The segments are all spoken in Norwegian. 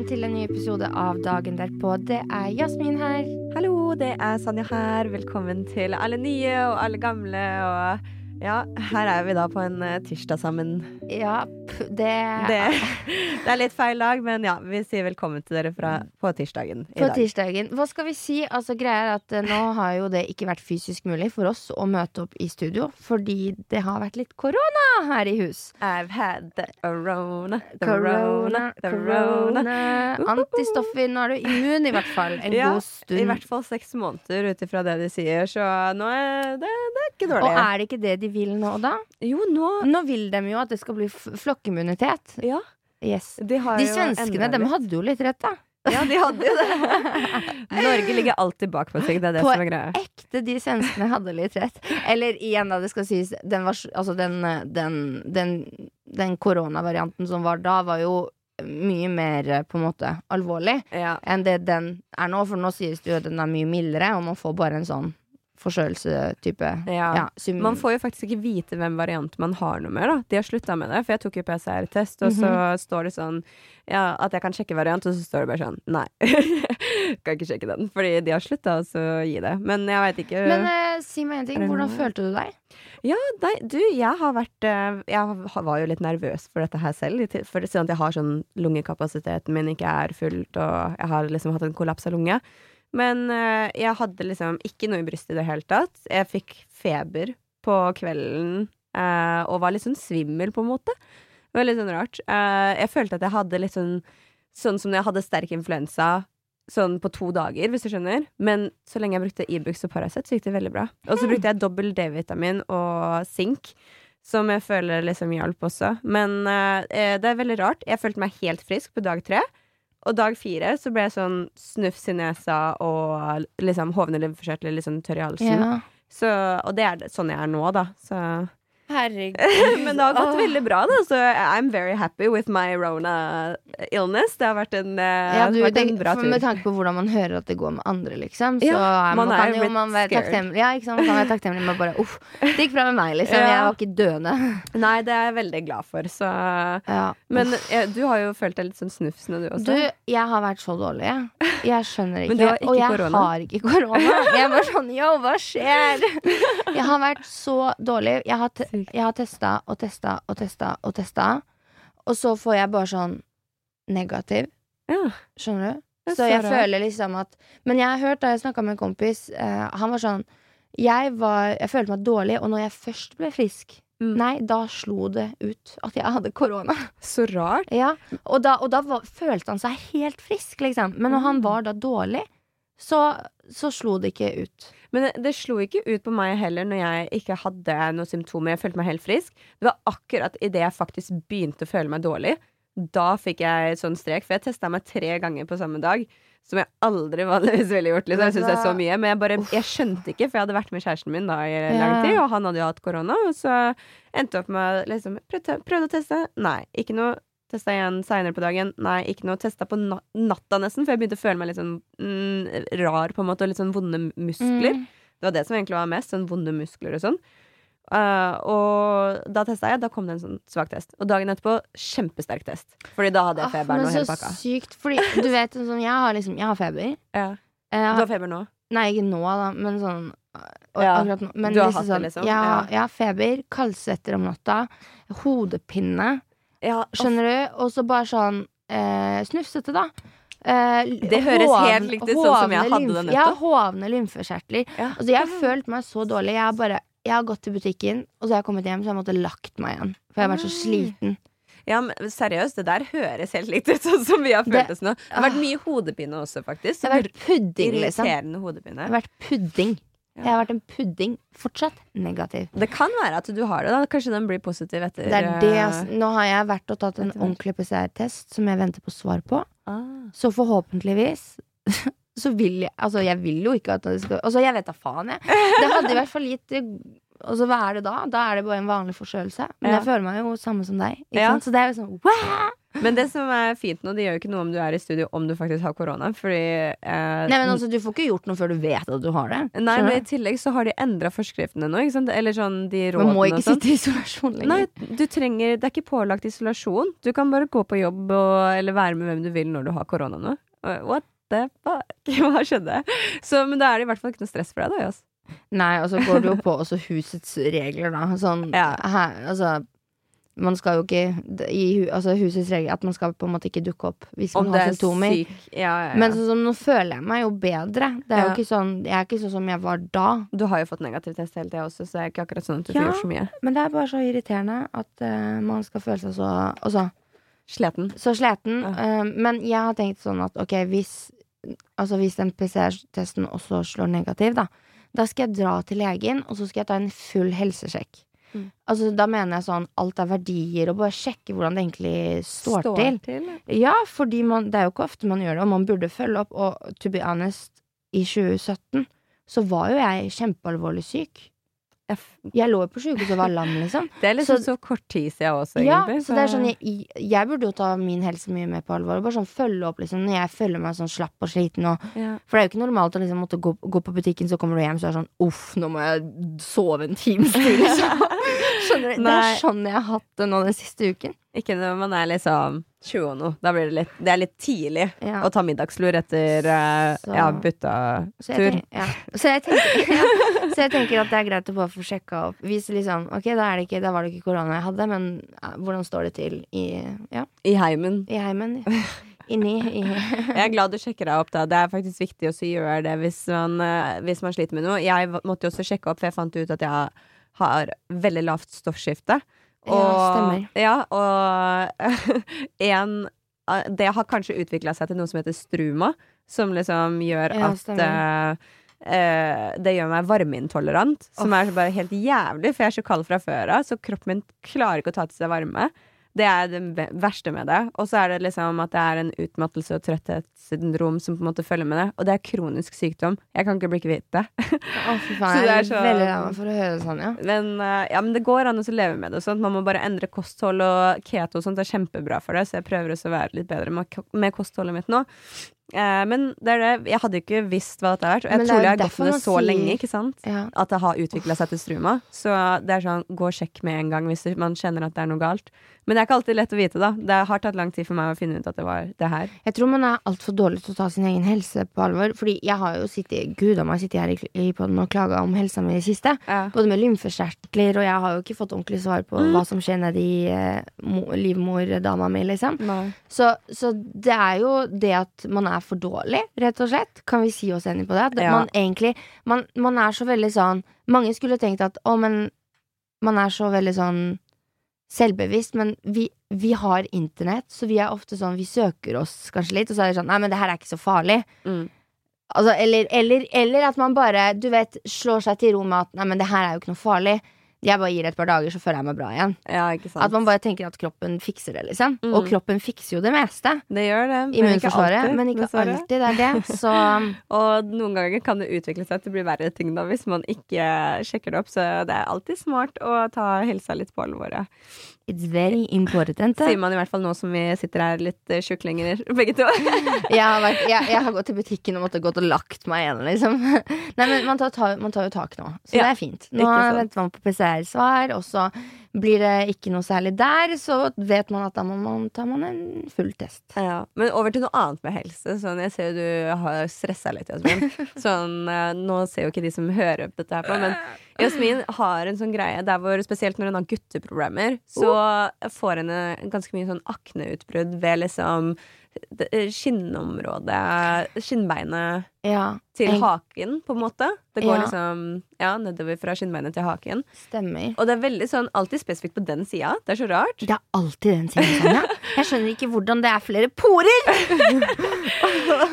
Velkommen til en ny episode av Dagen derpå. Det er Jasmin her. Hallo, det er Sanja her. Velkommen til alle nye og alle gamle. Og ja, her er vi da på en eh, tirsdag sammen. Ja, det, Det, det er litt feil dag, men ja, vi sier velkommen til dere fra, på tirsdagen i På dag. tirsdagen. Hva skal vi si? Altså, greia er at eh, Nå har jo det ikke vært fysisk mulig for oss å møte opp i studio, fordi det har vært litt korona her i hus. I've had the corona, the corona, the corona. Antistoffer. Nå er du immun, i hvert fall. En Ja, god stund. I hvert fall seks måneder ut ifra det de sier, så nå er det, det er ikke dårlig. Og er det ikke det de vil nå, da? Jo, nå Nå vil de jo at det skal bli flokkimmunitet. Ja, Yes. de har De svenskene, de hadde jo litt rett, da. Ja, de hadde jo det. Norge ligger alltid bak på seg, det er det På som er greia. ekte de svenskene hadde litt rett. Eller igjen, da, det skal sies, den, var, altså den, den, den, den koronavarianten som var da, var jo mye mer på en måte alvorlig Ja. enn det den er nå. For nå sies det jo at den er mye mildere, og man får bare en sånn forkjølelsetype. Ja. Ja, Man får jo faktisk ikke vite hvem variant man har noe mer, da De har slutta med det, for jeg tok jo PCR-test, og så Mhm. står det sånn ja, at jeg kan sjekke variant, og så står det bare sånn nei. kan ikke sjekke den, fordi de har slutta å gi det. Men jeg veit ikke. Men eh, si meg en ting, hvordan følte du deg? ja, nei, du, jeg har vært eh, Jeg var jo litt nervøs for dette her selv, for sånn at jeg har sånn lungekapasiteten min ikke er fullt, og jeg har liksom hatt en kollaps av lunge. Men eh, jeg hadde liksom ikke noe i brystet i det hele tatt. Jeg fikk feber på kvelden eh, og var litt sånn svimmel, på en måte. Det var litt sånn rart. Eh, jeg følte at jeg hadde litt sånn Sånn som når jeg hadde sterk influensa sånn på to dager, hvis du skjønner. Men så lenge jeg brukte Ibux og Paracet, så gikk det veldig bra. Og så brukte jeg dobbel D-vitamin og sink, Som jeg føler liksom hjalp også. Men eh, det er veldig rart. Jeg følte meg helt frisk på dag tre. Og dag fire så ble jeg sånn snufs i nesa og liksom hovne lymfekjertler litt sånn tørr i halsen. Så, og det er sånn jeg er nå, da. Så. Herregud. Men det har gått veldig bra, da. Så I'm very happy with my rona illness. Det har vært en, eh, Ja, du, vært en bra tur. med tanke på hvordan man hører at det går med andre, liksom. Så Ja, man man, kan jo man være takknemlig. Ja, ikke sant? Man kan være takknemlig med bare uff, det gikk bra med meg, liksom. Ja. Jeg var ikke døende. Nei, det er jeg veldig glad for. Så Ja. Men eh, du har jo følt deg litt sånn snufsende, du også. Du, jeg har vært så dårlig. jeg. Skjønner ikke. Men du har ikke og jeg corona. har ikke korona. Jeg bare sånn yo, hva skjer? Jeg har vært så dårlig. Jeg har, Sykt. Jeg har testa og testa og testa og testa. Og så får jeg bare sånn negativ. Ja. Skjønner du? Så jeg føler liksom at Men jeg har hørt da jeg snakka med en kompis, eh, han var sånn jeg, var, jeg følte meg dårlig, og når jeg først ble frisk Mm. Nei, da slo det ut at jeg hadde korona. Så rart. Ja, og da, og da var, følte han seg helt frisk, liksom. Men når han var da dårlig, så, så slo det ikke ut. Men det, slo ikke ut på meg heller når jeg ikke hadde noen symptomer. Jeg følte meg helt frisk. Det var akkurat idet jeg faktisk begynte å føle meg dårlig. Da fikk jeg sånn strek, for jeg testa meg tre ganger på samme dag. Som jeg aldri vanligvis ville gjort. Liksom. Jeg synes det er så mye Men jeg, bare, jeg skjønte ikke, for jeg hadde vært med kjæresten min da i lang tid, og han hadde jo hatt korona. Og så endte jeg opp med liksom prøvde, prøvde å teste. Nei, ikke noe. Testa igjen seinere på dagen. Nei, ikke noe. Testa på natta nesten, for jeg begynte å føle meg litt sånn mm, rar på en måte, og litt sånn vonde muskler. Mm. Det var det som egentlig var mest, sånn vonde muskler og sånn. Uh, og da testa jeg, da kom det en sånn svak test. Og dagen etterpå kjempesterk test. Fordi da hadde jeg Ah, feberen men og hele så sykt, fordi du vet sånn, jeg har liksom Jeg har feber. Ja. Jeg har, Du har, feber nå? nei, ikke nå, da, men sånn og, Ja, nå. Men du har liksom hatt det, sånn, liksom? Jeg, Ja. jeg har feber, kaldsvetter om natta, hodepine, Ja, skjønner du? Og så bare sånn eh, snufsete, da. Eh, Det høres hovne- helt likt ut sånn som jeg hadde det nettopp. Ja, hovne lymfekjertler. Ja. Altså, jeg har følt meg så dårlig. Jeg har bare jeg har gått til butikken, og så har jeg kommet hjem, så jeg måtte lagt meg igjen. For jeg har vært så sliten. Ja, men seriøst, det der høres helt likt ut sånn som vi har følt oss nå. Det har vært mye hodepine også, faktisk. Det har vært pudding, liksom. Irriterende Det har vært pudding. Jeg har vært en pudding. Fortsatt negativ. Det kan være at du har det, da. Kanskje den blir positiv etter Det er det, eh, altså. Nå har jeg vært og tatt en ordentlig PCR-test som jeg venter på svar på. ah. Så forhåpentligvis så vil jeg Altså, jeg vil jo ikke at det skal Altså, jeg vet da faen, jeg. Det hadde i hvert fall gitt Altså, hva er det da? Da er det bare en vanlig forkjølelse. Men Ja. jeg føler meg jo samme som deg. Ja. Så det er jo sånn wow! Men det som er fint nå, det gjør jo ikke noe om du er i studio om du faktisk har korona, fordi eh, Nei, men altså, du får ikke gjort noe før du vet at du har det. Nei, men i tillegg så har de endra forskriftene nå, ikke sant? Eller sånn de rådene Man må ikke sånn. sitte i isolasjon lenger. Nei, du trenger, det er ikke pålagt isolasjon. Du kan bare gå på jobb og, eller være med hvem du vil når du har korona nå. Uh, What the fuck? Hva skjedde? Så, men da er det i hvert fall ikke noe stress for deg, da. Jas. Nei, og så går det jo på også husets regler, da. Sånn Ja. her, altså man skal jo ikke i altså husets regler At man skal på en måte ikke dukke opp hvis Om man har er symptomer. ja, ja, ja. Men sånn som nå føler jeg meg jo bedre. Det er jo ikke sånn Jeg er ikke sånn som jeg var da. Du har jo fått negativ test hele tida også, så det er ikke akkurat sånn at du Ja. så mye. Men det er bare så irriterende at uh, man skal føle seg så Altså, Sleten. så sleten. Ja. Eh, men jeg har tenkt sånn at ok, hvis Altså hvis den PCR-testen også slår negativ, da, da skal jeg dra til legen, og så skal jeg ta en full helsesjekk. Mm. Altså Da mener jeg sånn alt er verdier, og bare sjekke hvordan det egentlig står, til. Ja, fordi man, det er jo ikke ofte man gjør det, og man burde følge opp. Og to be honest, i 2017 så var jo jeg kjempealvorlig syk. Jeg Jeg lå jo på sjukehuset og var lam, liksom. Det er liksom Så- så, kort tid siden også, Ja, egentlig. så det er sånn jeg, jeg burde jo ta min helse mye mer på alvor. Og bare sånn følge opp, liksom. Når jeg føler meg sånn slapp og sliten og ja. For det er jo ikke normalt å liksom måtte gå, gå på butikken, så kommer du hjem, så er det sånn uff, nå må jeg sove en times til, liksom. Skjønner du? Det er sånn jeg har hatt det nå den siste uken. Ikke når man er liksom 20 og noe. Da blir det litt Det er litt tidlig Ja. å ta middagslur etter eh, Så- ja, Så bytta-tur. tenker, ja. så, jeg tenker, ja. så jeg tenker at det er greit å bare få sjekka opp. Hvis liksom, ok, da, er det ikke, da var det ikke korona jeg hadde, men ja, hvordan står det til i, ja, I heimen. i heimen? Inni i Jeg er glad du sjekker deg opp, da. Det er faktisk viktig å gjøre det hvis man, eh, hvis man sliter med noe. Jeg måtte jo også sjekke opp, for jeg fant ut at jeg har veldig lavt stoffskifte. Ja, stemmer. Ja, og en eh, Det har kanskje utvikla seg til noe som heter struma, som liksom gjør Ja, at eh, det gjør meg varmeintolerant, som er bare helt jævlig, for jeg er så kald fra før av, så kroppen min klarer ikke å ta til seg varme. Det er det verste med det. Og så er det liksom at det er en utmattelse og trøtthetssyndrom som på en måte følger med det. Og det er kronisk sykdom. Jeg kan ikke bli kvitt det. Å, fy Så det er så- veldig lei for å høre sånn, ja. Men, uh, ja, men det går an å leve med det. Sånn. Man må bare endre kosthold, og keto og sånt er kjempebra for det, så jeg prøver også å være litt bedre med, med kostholdet mitt nå. Eh, men det er det. Jeg hadde ikke visst hva dette har vært. Og jeg tror jeg har gått med det så sier- lenge, ikke sant? ja. At det har utvikla seg til struma. Så det er sånn, gå og sjekk med en gang hvis man kjenner at det er noe galt. Men det er ikke alltid lett å vite, da. Det har tatt lang tid for meg å finne ut at det var det her. Jeg tror man er altfor dårlig til å ta sin egen helse på alvor. Fordi jeg har jo sittet Gud om meg sittet her i, i poden og klaga om helsa mi i det siste. Ja. Både med lymfekjertler, og jeg har jo ikke fått ordentlig svar på hva som skjer nedi eh, mo- livmordama mi, liksom. Så, så det er jo det at man er for dårlig, rett og slett. Kan vi si oss enig på det? At Ja. man egentlig man, man er så veldig sånn Mange skulle tenkt at å, men man er så veldig sånn selvbevisst, men vi, vi har internett, så vi er ofte sånn Vi søker oss kanskje litt, og så er det sånn Nei, men det her er ikke så farlig. Mm. Altså, eller, eller, eller at man bare, du vet, slår seg til ro med at Nei, men det her er jo ikke noe farlig. Jeg bare gir det et par dager, så føler jeg meg bra igjen. Ja. At man bare tenker at kroppen fikser det, liksom. Mm. Og kroppen fikser jo det meste. det gjør det. men ikke Immunforsvaret, alltid, men ikke alltid. Det er det. Så Og noen ganger kan det utvikle seg til å bli verre ting da, hvis man ikke sjekker det opp. Så det er alltid smart å ta helsa litt på alvor. It's very important. Sier man i hvert fall nå som vi sitter her litt uh, tjukklinger begge to. Jeg har, vært, jeg, jeg har gått til butikken og måttet gått og lagt meg igjen, liksom. Nei, men man tar, man tar jo tak nå, så Ja, det er fint. Nå venter man på PCR-svar, og så blir det ikke noe særlig der, så vet man at da må man, tar man en full test. Ja, Men over til noe annet med helse. Sånn, jeg ser jo du har stressa litt, Jasmin. Sånn, eh, nå ser jo ikke de som hører på dette her på, men Jasmin har en sånn greie der hvor spesielt når hun har gutteproblemer, så får henne ganske mye sånn akneutbrudd ved liksom skinnområdet, skinnbeinet Ja, til en- haken, på en måte. Det går Ja. liksom ja, nedover fra skinnbeinet til haken. stemmer. Og det er veldig sånn alltid spesifikt på den sida. Det er så rart. Det er alltid den siden, Sonja. Jeg skjønner ikke hvordan det er flere porer!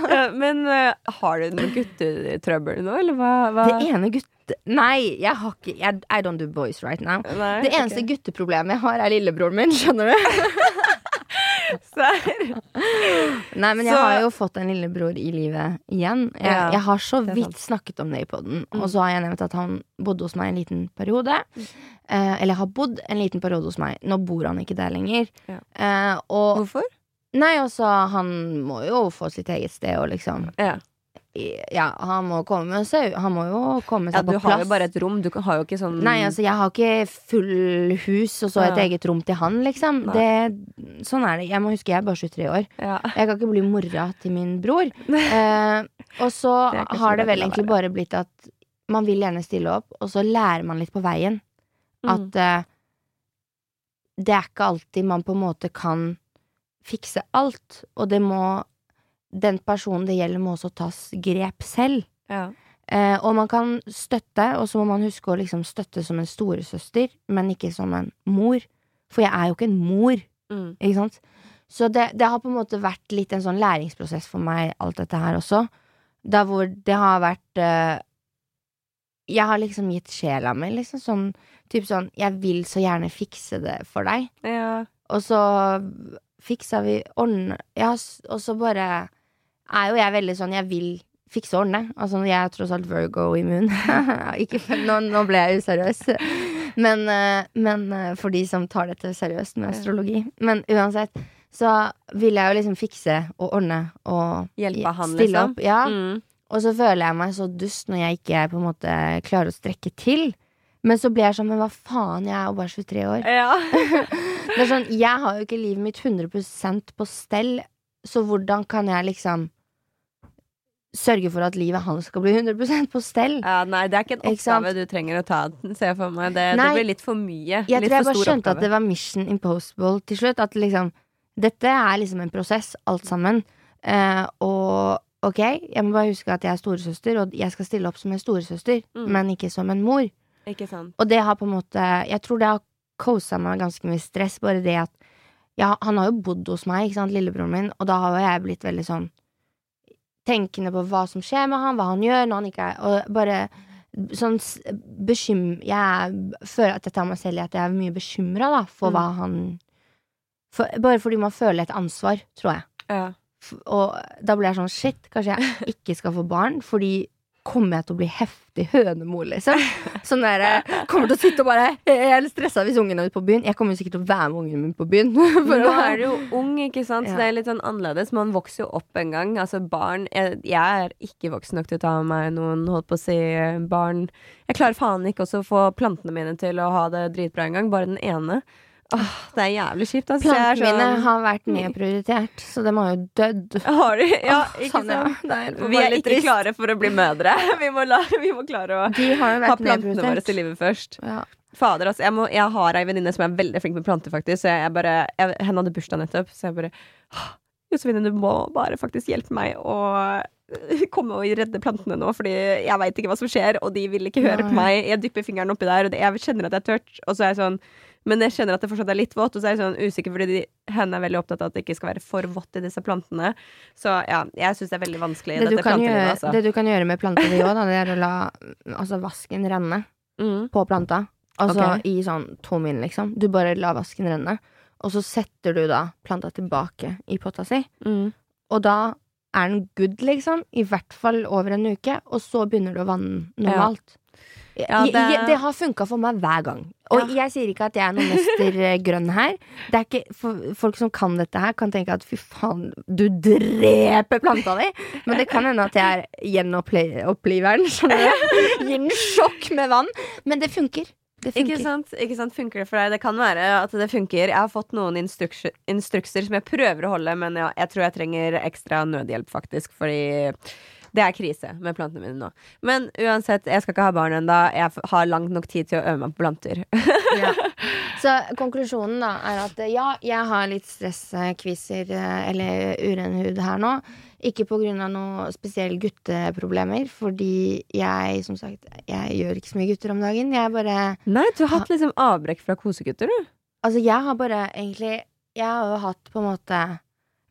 Ja, Men uh, har du noe guttetrøbbel nå, eller hva? hva? Det ene gutt... Nei, jeg har ikke jeg, I don't do boys right now. Nei, Det eneste okay. gutteproblemet jeg har, er lillebroren min. Skjønner du? Serr? Nei, men jeg Så- har jo fått en lillebror i livet igjen. Jeg, Ja, jeg har så vidt snakket om det i poden. Mm. Og så har jeg nevnt at han bodde hos meg en liten periode. Eh, eller har bodd en liten periode hos meg. Nå bor han ikke der lenger. Ja. Eh, og Hvorfor? Nei, altså, han må jo få sitt eget sted og liksom Ja. Ja, han må komme seg Han må jo komme ja, seg du har jo bare et rom. Du har jo ikke sånn Nei, altså, jeg har ikke full hus og så et Ja. eget rom til han, liksom. Det, sånn er det. Jeg må huske, jeg er bare 23 år. ja. Jeg kan ikke bli mora til min bror. Eh, og så Det har det vel egentlig bare blitt at man vil gjerne stille opp, og så lærer man litt på veien. Mm. At eh, det er ikke alltid man på en måte kan fikse alt, og det må Den personen det gjelder, må også tas grep selv. Ja. Eh, og man kan støtte, og så må man huske å liksom støtte som en storesøster, men ikke som en mor. For jeg er jo ikke en mor, Mm. ikke sant? Så det, det har på en måte vært litt en sånn læringsprosess for meg, alt dette her også. Da hvor det har vært eh, Jeg har liksom gitt sjela mi, liksom sånn Typ sånn Jeg vil så gjerne fikse det for deg. ja. Og så fiksa vi ordne Ja, og så bare er jo jeg veldig sånn Jeg vil fikse og ordne. Altså, jeg er tross alt Virgo-immun. Ikke nå, nå ble jeg useriøs. Men, eh, men eh, for de som tar dette seriøst med astrologi. Men uansett så vil jeg jo liksom fikse og ordne og Hjelpe han, stille liksom. opp. Ja. Mm. Og så føler jeg meg så dust når jeg ikke på en måte klarer å strekke til. Men så blir jeg sånn, men hva faen, jeg er jo bare 23 år. Ja. Det er sånn, Jeg har jo ikke livet mitt 100% på stell, så hvordan kan jeg liksom sørge for at livet hans skal bli 100% på stell? ja. Nei, det er ikke en Ikke oppgave du trenger å ta, ser jeg for meg. Det, det blir litt for mye. Jeg litt tror jeg bare skjønte skjønte at det var Mission Impossible til slutt. At liksom Dette er liksom en prosess, alt sammen. Eh, og ok, jeg må bare huske at jeg er storesøster, og jeg skal stille opp som en storesøster, Mm. men ikke som en mor. Ikke sant. Og det har på en måte Jeg tror det har cosa meg ganske mye stress, bare det at ja, han har jo bodd hos meg, ikke sant, lillebroren min, og da har jeg blitt veldig sånn tenkende på hva som skjer med han, hva han gjør når han ikke er Og bare sånn bekym... Jeg er, føler at jeg tar meg selv i at jeg er mye bekymra, da, for Mm. hva han for, Bare fordi man føler et ansvar, tror jeg. Ja. Og da blir jeg sånn shit, kanskje jeg ikke skal få barn, fordi kommer jeg til å bli heftig hønemor, liksom? Sånn der, jeg Kommer til å sitte og bare Jeg er litt stressa hvis ungen er ute på byen. Jeg kommer jo sikkert til å være med ungen min på byen. For nå er du jo ung, ikke sant? Så det er litt sånn annerledes. Man vokser jo opp en gang. Altså barn Jeg, jeg er ikke voksen nok til å ta med meg noen, holdt på å si, barn. Jeg klarer faen ikke også å få plantene mine til å ha det dritbra engang. Bare den ene. Åh, det er jævlig kjipt. Altså. Plantene mine sånn- har vært nedprioritert, så de har jo dødd. Har de? Ja, Åh, ikke sånn, ja. sant? Det er Vi er ikke trist. klare for å bli mødre. Vi må, la, vi må klare å ha plantene våre til livet først. Ja. Fader, altså. Jeg, må, jeg har ei venninne som er veldig flink med planter, faktisk. Så jeg bare, jeg, henne hadde bursdag nettopp, så jeg bare Josefine, du må bare faktisk hjelpe meg å øh, komme og redde plantene nå, fordi jeg veit ikke hva som skjer, og de vil ikke høre på meg. Jeg dypper fingeren oppi der, og det, jeg kjenner at jeg er tørt, og så er jeg sånn men jeg skjønner at det fortsatt er litt vått, og så er jeg sånn usikker, fordi de, henne er veldig opptatt av at det ikke skal være for vått i disse plantene. Så ja, jeg syns det er veldig vanskelig, Det, du kan gjøre, altså. det du kan gjøre med plantene, di òg, det er å la altså, vasken renne Mm. på planta. Altså okay. i sånn to min, liksom. Du bare lar vasken renne, og så setter du da planta tilbake i potta si. Mm. Og da er den good, liksom. I hvert fall over en uke. Og så begynner du å vanne normalt. Ja, Jeg- det- jeg- det har funka for meg hver gang. Og jeg sier ikke at jeg er noen mester eh, grønn her. Det er ikke, Folk som kan dette her, kan tenke at fy faen, du dreper planta di. Men det kan hende at jeg er gjenoppliveren. Gir den sjokk med vann. Men det funker. Det Ikke sant? ikke sant? Funker det for deg? Det kan være at det funker. Jeg har fått noen instrukser, instrukser som jeg prøver å holde, men ja, jeg tror jeg trenger ekstra nødhjelp, faktisk, fordi det er krise med plantene mine nå. Men uansett, jeg skal ikke ha barn ennå. Jeg har langt nok tid til å øve meg på planter. Ja. Så konklusjonen da er at eh, ja, jeg har litt stresskviser eh, eller uren hud her nå. Ikke på grunn av noe spesielle gutteproblemer, fordi jeg, som sagt, jeg gjør ikke så mye gutter om dagen. Jeg bare Nei, du har hatt liksom avbrekk fra kosegutter, du. Altså, jeg har bare egentlig Jeg har jo hatt på en måte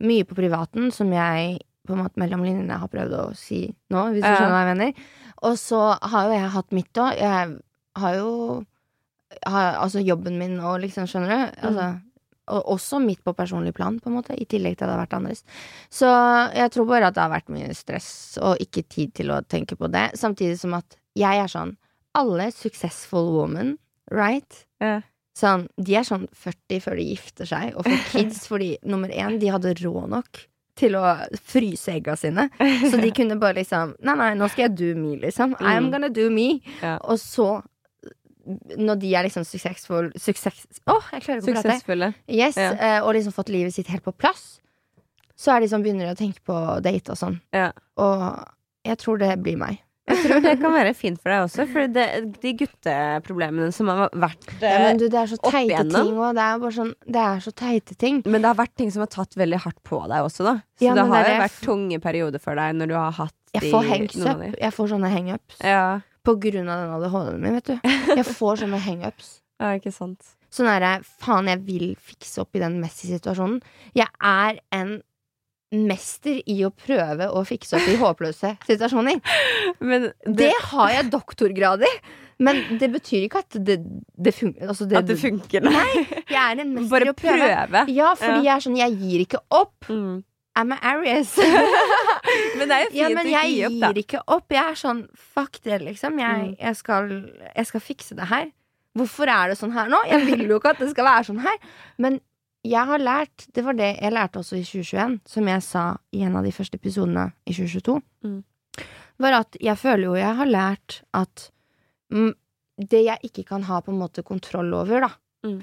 mye på privaten som jeg på en måte mellom linjene har prøvd å si nå, hvis du skjønner hva jeg mener. Og så har jo jeg hatt mitt òg. Jeg har jo har, Altså jobben min og liksom, skjønner du? Altså, og også mitt på personlig plan, på en måte, i tillegg til at det har vært andres. Så jeg tror bare at det har vært mye stress, og ikke tid til å tenke på det. Samtidig som at jeg er sånn Alle successful women, right? Ja. Sånn, de er sånn 40 før de gifter seg, og får kids fordi nummer én, de hadde råd nok til å fryse egga sine. Så de kunne bare liksom Nei, nei, nå skal jeg do me, liksom. I'm Mm. gonna do me. Ja. Og så, når de er liksom successful Success... Åh, jeg klarer ikke å prate. Suksessfulle. Yes, Ja. eh, og liksom fått livet sitt helt på plass. Så er de sånn, begynner de å tenke på date og sånn. Ja. Og jeg tror det blir meg. Jeg tror det kan være fint for deg også, for det, de gutteproblemene som har vært Ja, men du, det er så opp teite igjennom. ting, òg. det er sånn Det er så teite ting. Men det har vært ting som har tatt veldig hardt på deg også, da. Så Ja, det har det er jo vært tunge perioder for deg når du har hatt Jeg de, får noen av de. Jeg får sånne hangups. Ja. På grunn av den ADHD-en min, vet du. Jeg får sånne hangups. ja, ikke sant. Sånn derre faen, jeg vil fikse opp i den Messi-situasjonen. Jeg er en mester i å prøve å fikse opp i håpløse situasjoner. Men Det har jeg doktorgrad i! Men det betyr ikke at det, det funker. Altså At det funker, nei. Nei, jeg er en mester Bare i å prøve. prøve. Ja, fordi jeg er sånn, jeg gir ikke opp. Mm. I'm an Aries. Men det er jo fint ja, men å jeg gi opp, da. gir ikke opp. Jeg er sånn, fuck det, liksom. Jeg, Mm. jeg, skal, jeg skal fikse det her. Hvorfor er det sånn her nå? Jeg vil jo ikke at det skal være sånn her. Men jeg har lært Det var det jeg lærte også i 2021, som jeg sa i en av de første episodene i 2022. Mm. Var at jeg føler jo jeg har lært at det jeg ikke kan ha på en måte kontroll over, da Mm.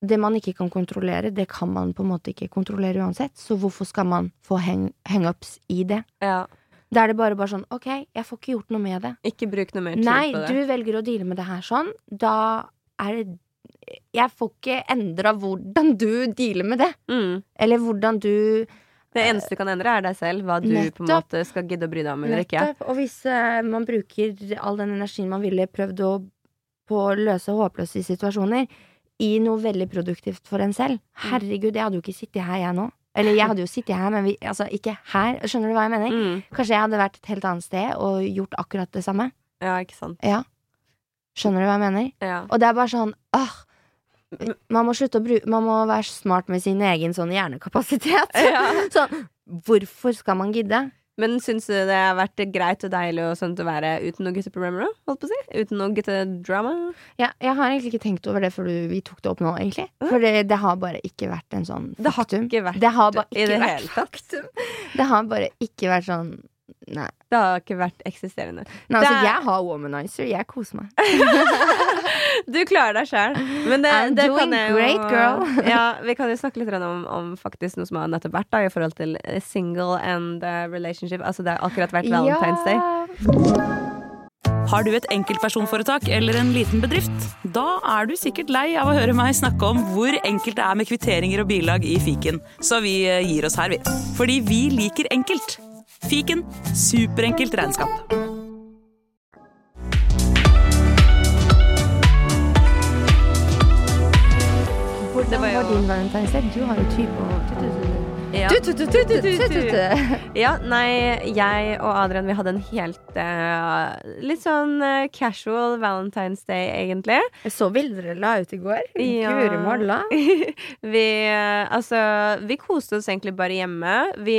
Det man ikke kan kontrollere, det kan man på en måte ikke kontrollere uansett. Så hvorfor skal man få hang hangups i det? Ja. Da er det bare, bare sånn Ok, jeg får ikke gjort noe med det. Ikke bruk noe mer tid Nei, på det. Nei, du velger å deale med det her sånn. Da er det Jeg får ikke endra hvordan du dealer med det. Mm. Eller hvordan du Det eneste du kan endre, er deg selv. Hva du på en måte skal gidde å bry deg om eller ikke. Og hvis uh, man bruker all den energien man ville prøvd å på å løse håpløse situasjoner, i noe veldig produktivt for en selv Herregud, jeg hadde jo ikke sittet her, jeg nå. Eller jeg hadde jo sittet her, men vi, altså ikke her. Skjønner du hva jeg mener? Mm. Kanskje jeg hadde vært et helt annet sted og gjort akkurat det samme. Ja, ikke sant. Ja. Skjønner du hva jeg mener? Ja. Og det er bare sånn åh, Man må bruke Man må være smart med sin egen sånn hjernekapasitet. Ja. sånn, hvorfor skal man gidde? Men syns du det har vært greit og deilig og sånt å være uten noen gutteproblemer? Holdt på å si? Uten noe guttedrama? Ja, jeg har egentlig ikke tenkt over det før vi tok det opp nå, egentlig. For det, det har bare ikke vært en sånn Det har faktum. ikke vært det har bare i ikke det vært hele tatt. faktum. Det har bare ikke vært sånn Nei. Det har ikke vært eksisterende. Nei altså, er- jeg har womanizer. Jeg koser meg. Du klarer deg sjøl. Men det, I'm det doing kan jeg jo great, girl. ja, vi kan jo snakke litt om, om faktisk noe som har nettopp vært da i forhold til eh, single and eh, relationship. Altså det har akkurat vært Valentine's Day. Har du et enkeltpersonforetak eller en liten bedrift? Da er du sikkert lei av å høre meg snakke om hvor enkelt det er med kvitteringer og bilag i fiken, så vi eh, gir oss her, vi. Fordi vi liker enkelt. Fiken superenkelt regnskap. Hvordan var din Valentine's Day? Du har jo type og Ja. Ja, nei, jeg og Adrian vi hadde en helt uh, Litt sånn uh, casual Valentine's Day, egentlig. Jeg så bilder dere la ut i går. Ja. Guri malla. vi, uh, altså, vi koste oss egentlig bare hjemme. Vi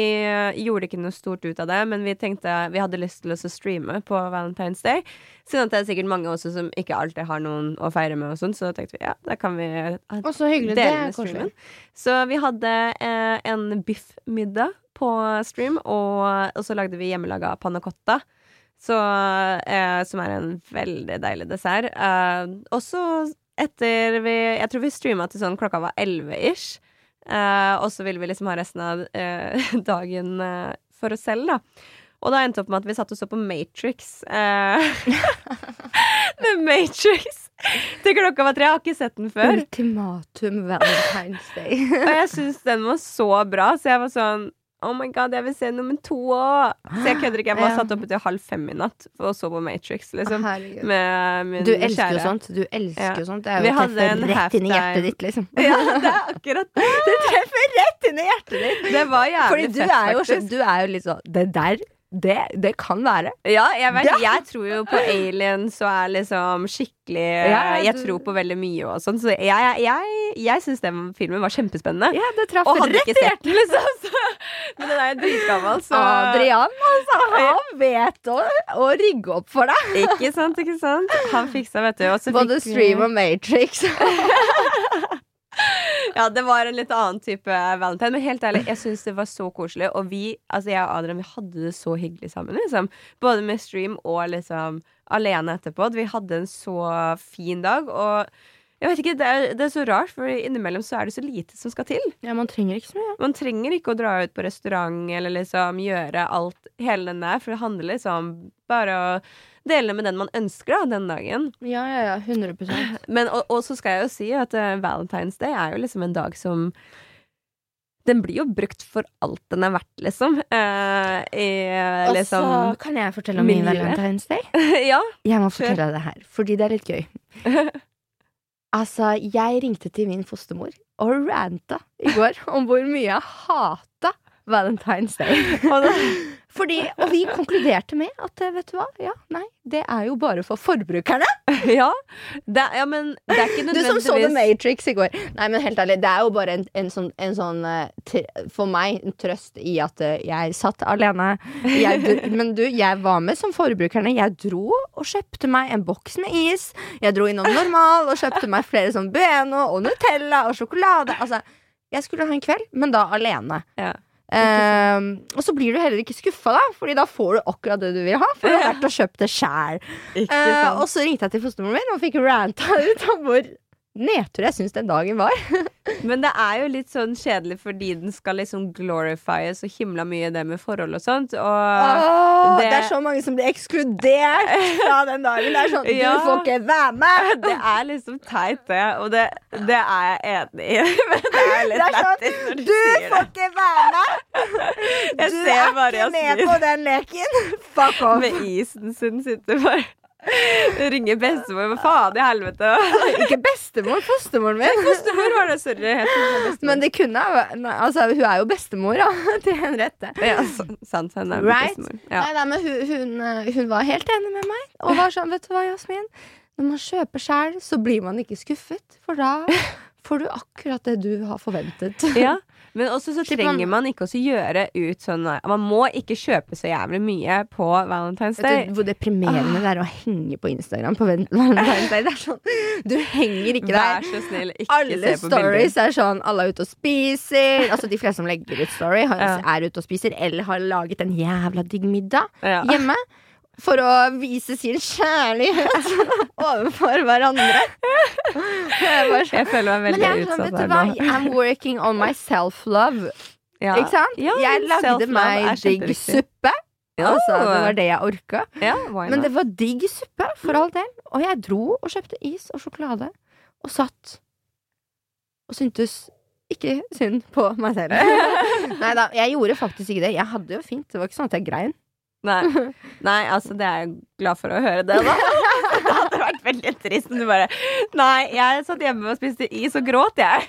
gjorde ikke noe stort ut av det, men vi tenkte vi hadde lyst til å streame på Valentine's Day. Siden at det er sikkert mange også som ikke alltid har noen å feire med, og sånn, så tenkte vi ja, da kan vi eh, hyggelig. Det dele med streamen. Så vi hadde eh, en biffmiddag på stream, og, og så lagde vi hjemmelaga panna cotta. Så, eh, som er en veldig deilig dessert. Eh, og så etter vi Jeg tror vi streama til sånn klokka var elleve ish. Eh, og så ville vi liksom ha resten av eh, dagen eh, for oss selv, da. Og da endte det opp med at vi satt og så på Matrix. Eh, The Matrix! Til klokka var tre. Jeg har ikke sett den før. Ultimatum Valentine's Day. Og jeg syns den var så bra, så jeg var sånn Oh my god, jeg vil se nummer to òg! Så jeg kødder ikke. Jeg var satt oppe til halv fem i natt og så på Matrix, liksom. Med min Du elsker kjære. jo sånt. Du elsker Ja. jo sånt. Det er jo å hadde treffe en rett inn i hjertet ditt, liksom. Ja, det er akkurat det. Det treffer rett inn i hjertet ditt! Det var jævlig Fordi fett, faktisk. Fordi du er jo litt sånn Det der, det, det kan være. Ja, jeg vet. Jeg tror jo på aliens og er liksom skikkelig Ja, Jeg tror på veldig mye og sånn, så jeg, jeg, jeg, syns den filmen var kjempespennende. Ja, det traff rett i den, liksom. Så, men den er jo dritgammel, så Adrian, altså, han vet å, å rigge opp for deg. Ikke sant, ikke sant? Han fiksa, vet du. Både fikk Stream og Matrix. Ja, det var en litt annen type valentine. Men helt ærlig, jeg syns det var så koselig. Og vi, altså jeg og Adrian, vi hadde det så hyggelig sammen, liksom. Både med stream og liksom alene etterpå. Vi hadde en så fin dag. Og jeg vet ikke, det er, det er så rart, for innimellom så er det så lite som skal til. Ja, man trenger ikke så mye. Man trenger ikke å dra ut på restaurant eller liksom gjøre alt hele den der, for det handler liksom bare å dele med den man ønsker da, den dagen. Ja, ja, ja. 100 Men, og, og så skal jeg jo si at uh, Valentine's Day er jo liksom en dag som Den blir jo brukt for alt den er verdt, liksom. Eh, i, Og så liksom kan jeg fortelle om min. Valentine's Day. Ja. Jeg må fortelle det her, fordi det er litt gøy. Altså, jeg ringte til min fostermor og ranta i går om hvor mye jeg hata Valentine's Day. Fordi, og vi konkluderte med at eh, vet du hva, ja, nei, det er jo bare for forbrukerne. ja. Det, ja, men det er ikke nødvendigvis Du som så The Matrix i går. Nei, men helt ærlig, det er jo bare en, en sånn, en sånn eh, For meg en trøst i at eh, jeg satt alene. Jeg, men du, jeg var med som forbrukerne. Jeg dro og kjøpte meg en boks med is. Jeg dro innom Normal og kjøpte meg flere sånn Bueno og Nutella og sjokolade. Altså, jeg skulle ha en kveld, men da alene. Ja. Ehm, og så blir du heller ikke skuffa, da, Fordi da får du akkurat det du vil ha. For du har vært og kjøpt det sjæl. Ikke Eh, og så ringte jeg til fostermoren min og fikk ranta ut om hvor nedtur jeg syns den dagen var. Men det er jo litt sånn kjedelig fordi den skal liksom glorify så himla mye det med forhold og sånt. Og Åh, det... det- er så mange som blir ekskludert fra den dagen. Det er sånn, Ja. Du får ikke være med! det er liksom teit, det. Og det, det er jeg enig i. Men det er litt Det er sånn, når du, Du får ikke være med! Jeg Du er ikke med på den leken! Fuck off. Med isen sin sitter bare Ringer bestemor. Hva faen i helvete? Ikke bestemor, fostermoren min. Fostermor var det, sorry. Men det kunne nei, Altså, hun er jo bestemor, da, til Henriette. ja, sant. Hun er Right? bestemor. Ja. Nei, nei, men hun, hun, eh, hun var helt enig med meg. Og var sånn, vet du hva, Jasmin? Når man kjøper sjæl, så blir man ikke skuffet. For da får du akkurat det du har forventet. Ja. Men også så trenger man ikke å gjøre ut sånn Man må ikke kjøpe så jævlig mye på Valentine's Vet Day. du hvor deprimerende det er å henge på Instagram på Valentine's Day? Det er sånn, du henger ikke der. Vær så snill, ikke Alle se på stories bilder. er sånn alle er ute og spiser. Altså De fleste som legger ut story, er ute og spiser eller har laget en jævla digg middag Ja. hjemme. For å vise sin kjærlighet overfor hverandre. Jeg Jeg føler meg veldig jeg utsatt her nå. I'm working on my self-love. Ja. Ikke sant? Ja, jeg lagde meg digg suppe. Ja. Altså, det var det jeg orka. Ja, Men det var digg suppe, for all del. Og jeg dro og kjøpte is og sjokolade, og satt og syntes ikke synd på meg selv. Nei da, jeg gjorde faktisk ikke det. Jeg hadde jo fint. Det var ikke sånn at jeg grein. Nei. Nei, altså det er jeg glad for å høre det, da. Det hadde vært veldig trist om du bare Nei, jeg satt hjemme og spiste is og gråt, jeg.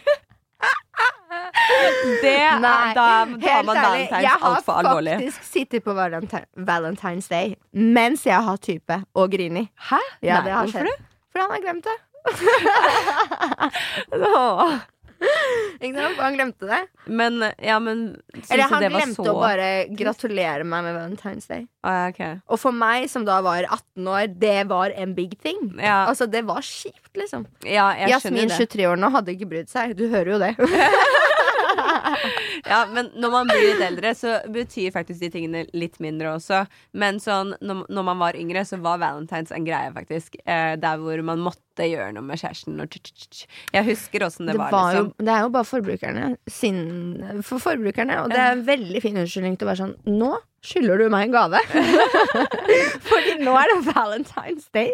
Det er, Nei, da, har man ærlig, alvorlig. jeg har faktisk sittet på valenti- Valentine's Day mens jeg har type og grini. Hæ? Ja, Nei, det har hvorfor skjedd. Fordi han har glemt det. Ikke sant? Han glemte det. Men, ja, men Eller han det var glemte så å bare gratulere meg med Valentine's Day. Ah, okay. Og for meg, som da var 18 år, det var en big thing. Ja, Altså, det var kjipt, liksom. ja, jeg Jasmin, det. 23 år nå, hadde ikke brydd seg. Du hører jo det. Ja, men når man blir litt eldre, så betyr faktisk de tingene litt mindre også. Men sånn, når, man var yngre, så var valentines en greie, faktisk. Eh, der hvor man måtte gjøre noe med kjæresten. Og. Jeg husker åssen det, Det, var, var jo, liksom. det er jo bare forbrukerne sin For forbrukerne. Og det er en veldig fin unnskyldning til å være sånn Nå skylder du meg en gave. Fordi nå er det Valentine's Day.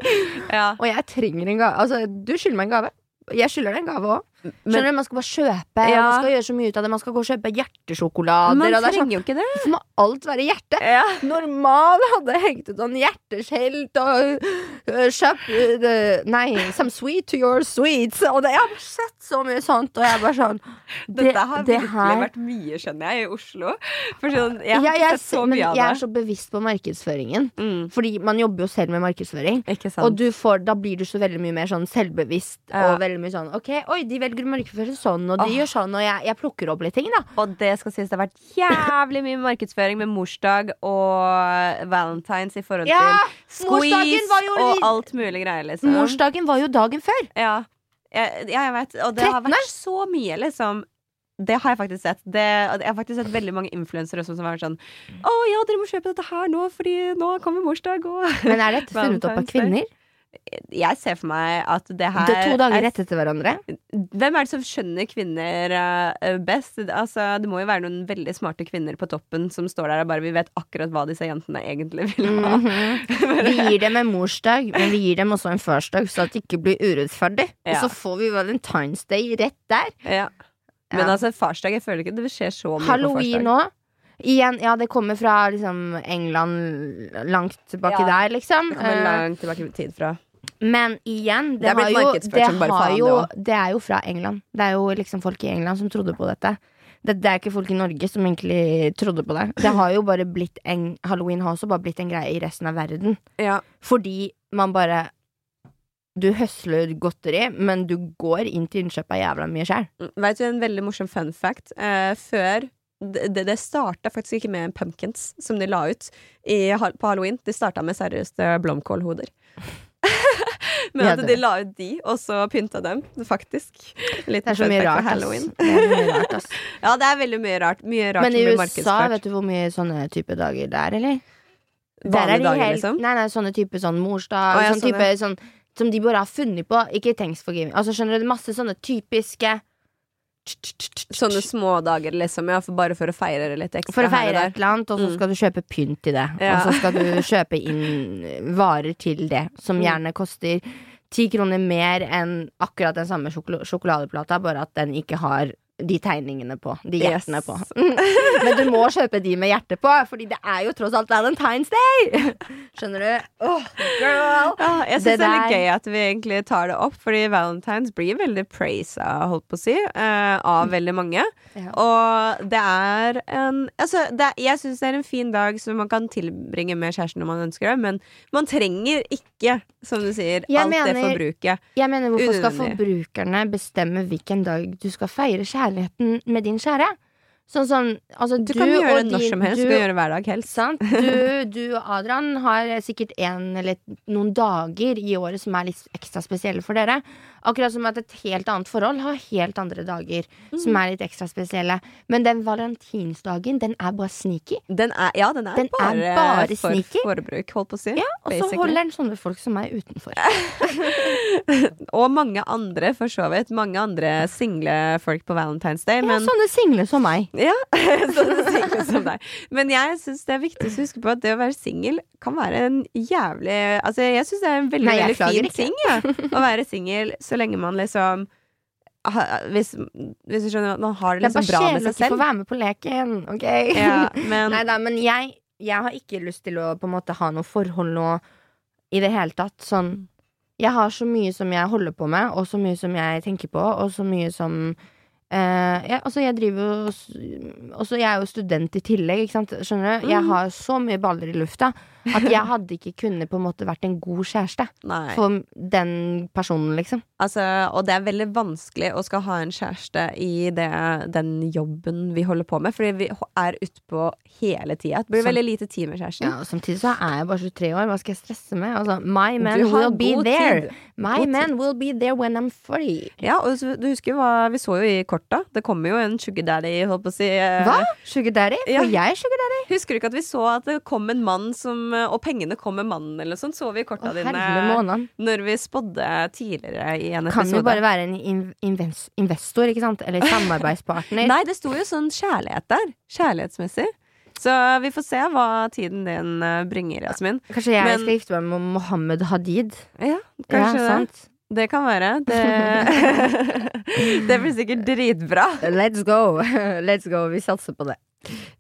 Ja. Og jeg trenger en gave. Altså, du skylder meg en gave. Jeg skylder deg en gave òg. Skjønner du, Man skal bare kjøpe, Ja. man skal gjøre så mye ut av det. Man skal gå og kjøpe hjertesjokolader. Man og er sånn, trenger jo ikke det. Hvorfor må alt være hjerte? Ja. Normal hadde hengt ut sånn hjerteskjelt og kjøpt øh, Nei, some sweet to your sweets. Og det, jeg har sett så mye sånt, og jeg bare sånn det, Dette har det virkelig her- vært mye, skjønner jeg, i Oslo. For sånn, jeg ja, har jeg, sett så mye av jeg er så bevisst på markedsføringen. Mm, Fordi man jobber jo selv med markedsføring. Og du får, da blir du så veldig mye mer sånn selvbevisst. Ja. Og veldig mye sånn Ok, oi, de velger markedsføring sånn, og de oh. gjør sånn, og jeg, jeg plukker opp litt ting, da. Og det skal sies det har vært jævlig mye markedsføring med morsdag og valentines i forhold Ja, til squeeze jo og alt mulig greier, liksom. Morsdagen var jo dagen før. Ja. Jeg, jeg vet. Og det har vært så mye, liksom. Det har jeg faktisk sett. Det, jeg har faktisk sett veldig mange influensere som har vært sånn Å ja, dere må kjøpe dette her nå, fordi nå kommer morsdag, og Men er dette funnet opp av kvinner? Jeg ser for meg at det her Det er to dager er rett etter hverandre. Hvem er det som skjønner kvinner eh, best? Altså, det må jo være noen veldig smarte kvinner på toppen som står der og bare Vi vet akkurat hva disse jentene egentlig vil ha. Mhm. Vi gir dem en morsdag, men vi gir dem også en farsdag, så at det ikke blir urettferdig. Ja. Og så får vi Valentine's Day rett der. ja. Men Ja. altså, farsdag Jeg føler ikke det skjer så mye Halloween på farsdag. Igjen, ja, det kommer fra liksom England langt tilbake Ja. der, liksom. Det kommer Eh, langt tilbake i tid fra. Men igjen, det, Det har jo, det, har jo, det er jo fra England. Det er jo liksom folk i England som trodde på dette. Det, det er ikke folk i Norge som egentlig trodde på det. Det har jo bare blitt en Halloween har også bare blitt en greie i resten av verden. Ja. Fordi man bare Du høsler godteri, men du går inn til innkjøp av jævla mye sjæl. Vet du en veldig morsom fun fact? Eh, før Det, det starta faktisk ikke med pumpkins, som de la ut i, på halloween. De starta med seriøst blomkålhoder. Men at de la ut de, og så pynta dem, faktisk. Litt Det er så mye rart, halloween. Det er mye rart, ass. Ja, det er veldig mye rart. Mye rart Men i USA, vet du hvor mye sånne type dager det er, eller? Der er de dager, helt, liksom? Nei, nei, sånne type sånn morsdag ja, sånn type sånn Som de bare har funnet på. Ikke Thanksgiving. Altså, skjønner du, masse sånne typiske Sånne smådager, liksom. Ja, for bare for å feire det litt ekstra. For å feire et eller annet, og så Mm. skal du kjøpe pynt til det. Ja. Og så skal du kjøpe inn varer til det, som Mm. gjerne koster ti kroner mer enn akkurat den samme sjokol sjokoladeplata, bare at den ikke har de tegningene på. De Yes. på. Men du må kjøpe de med hjerte på, Fordi det er jo tross alt Valentine's Day! Skjønner du? Oh, girl! Ja, jeg syns Det det, er litt gøy at vi egentlig tar det opp, fordi Valentine's blir veldig praisa, holdt på å si, uh, av veldig mange. Ja. Og det er en Altså, det er, jeg syns det er en fin dag som man kan tilbringe med kjæresten når man ønsker det, men man trenger ikke, som du sier, Jeg alt det forbruket. Jeg mener, hvorfor skal forbrukerne bestemme hvilken dag du skal feire kjærligheten med din kjære? Sånn som altså, Du, kan gjøre det når som helst. du- Du kan gjøre det hver dag helst. Sant? Du, du og Adrian har sikkert en eller noen dager i året som er litt ekstra spesielle for dere. Akkurat som at et helt annet forhold har helt andre dager som Mm. er litt ekstra spesielle. Men den valentinsdagen, den er bare sneaky. Den er, ja, den er Den er bare, bare for sneaky. forbruk, holdt på å si. Ja, og så holder den sånne folk som meg utenfor. Og mange andre, for så vidt. Mange andre single folk på Valentine's Day. Ja, Men sånne single som meg. Ja, sånne single som deg. Men jeg syns det er viktig å huske på at det å være singel kan være en jævlig Altså, jeg syns det er en veldig, Nei, veldig fin ting ja, å være singel så lenge man liksom ha, hvis, hvis du skjønner man har det bra med seg selv Det er liksom bare kjedelig å få være med på leken, ok? Ja, men Nei da, men jeg, jeg har ikke lyst til å på en måte ha noe forhold nå i det hele tatt. Sånn Jeg har så mye som jeg holder på med, og så mye som jeg tenker på, og så mye som Uh, ja, altså jeg driver s- Også jeg er jo student i tillegg, ikke sant. Skjønner du? Jeg Mm. har så mye baller i lufta at jeg hadde ikke kunnet på en måte vært en god kjæreste Nei. for den personen, liksom. Altså, og det er veldig vanskelig å skal ha en kjæreste i det, den jobben vi holder på med, fordi vi er utpå hele tida. Det blir Som, veldig lite tid med kjæresten. Ja, Samtidig så er jeg bare 23 år. Hva skal jeg stresse med? Altså, my man will be there. tid. My God man will be there when I'm free. Ja, og du husker hva vi så jo i korta? Det kommer jo en sugar daddy, holdt på å si. eh, Hva? Sugar daddy? Ja. jeg jeg sugar daddy? Husker du ikke at vi så at det kom en mann som Og pengene kom med mannen, eller sånn. Så vi korta dine når vi spådde tidligere i en Kan jo bare være en in investor, ikke sant? Eller samarbeidspartner. Nei, det sto jo sånn kjærlighet der. Kjærlighetsmessig. Så vi får se hva tiden din eh, bringer, Jasmin. Kanskje jeg Men- skal gifte meg med Mohammed Hadid? Ja, kanskje ja, det. sant? Det kan være. Det Det blir sikkert dritbra. Let's go. Let's go. Vi satser på det.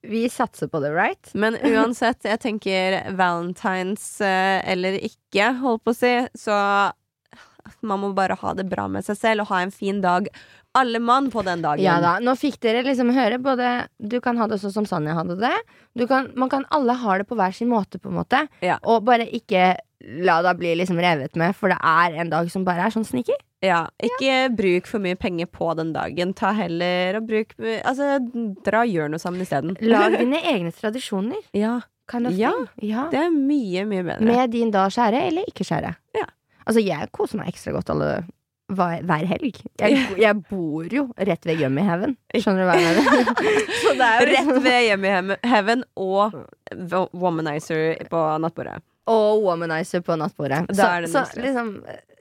Vi satser på det, right? Men uansett, jeg tenker valentines eh, eller ikke, holdt på å si, så man må bare ha det bra med seg selv og ha en fin dag. Alle mann på den dagen. Ja da. Nå fikk dere liksom høre både Du kan ha det sånn som Sanja hadde det. Du kan, man kan alle ha det på hver sin måte, på en måte. Ja. Og bare ikke la deg bli liksom revet med, for det er en dag som bare er sånn sneaky. Ja, ikke bruk for mye penger på den dagen. Ta heller og bruk Altså, dra og gjør noe sammen isteden. Lag dine egne tradisjoner. Ja, Kind of Ja. ja. det er mye, mye bedre. Med din da skjære eller ikke skjære. Ja. Altså, jeg koser meg ekstra godt alle hver, hver helg. Jeg, jeg bor jo rett ved Yummyhaven. Skjønner du hva jeg mener? Er Rett liksom- ved i Heaven og Womanizer på nattbordet. Og womanizer på nattbordet. Så, det så liksom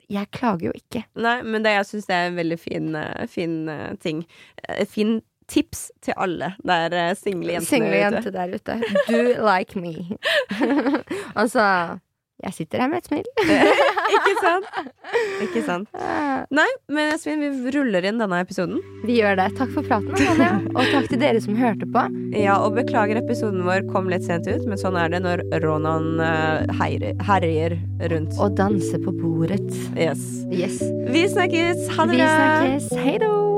Jeg klager jo ikke. Nei, men det, jeg syns det er en veldig fin, eh, fin eh, ting. Et fin tips til alle der eh, single jenter, Single er jente der ute. Do like me. altså Jeg sitter her med et smil. Ikke sant? Ikke sant? Nei, men Yasmin, vi ruller inn denne episoden. Vi gjør det. Takk for praten, Anja. Og takk til dere som hørte på. Ja, og beklager episoden vår kom litt sent ut, men sånn er det når Ronan eh, herjer rundt. Og danser på bordet. Yes. Yes. Vi snakkes! Ha det Vi snakkes. Hei då!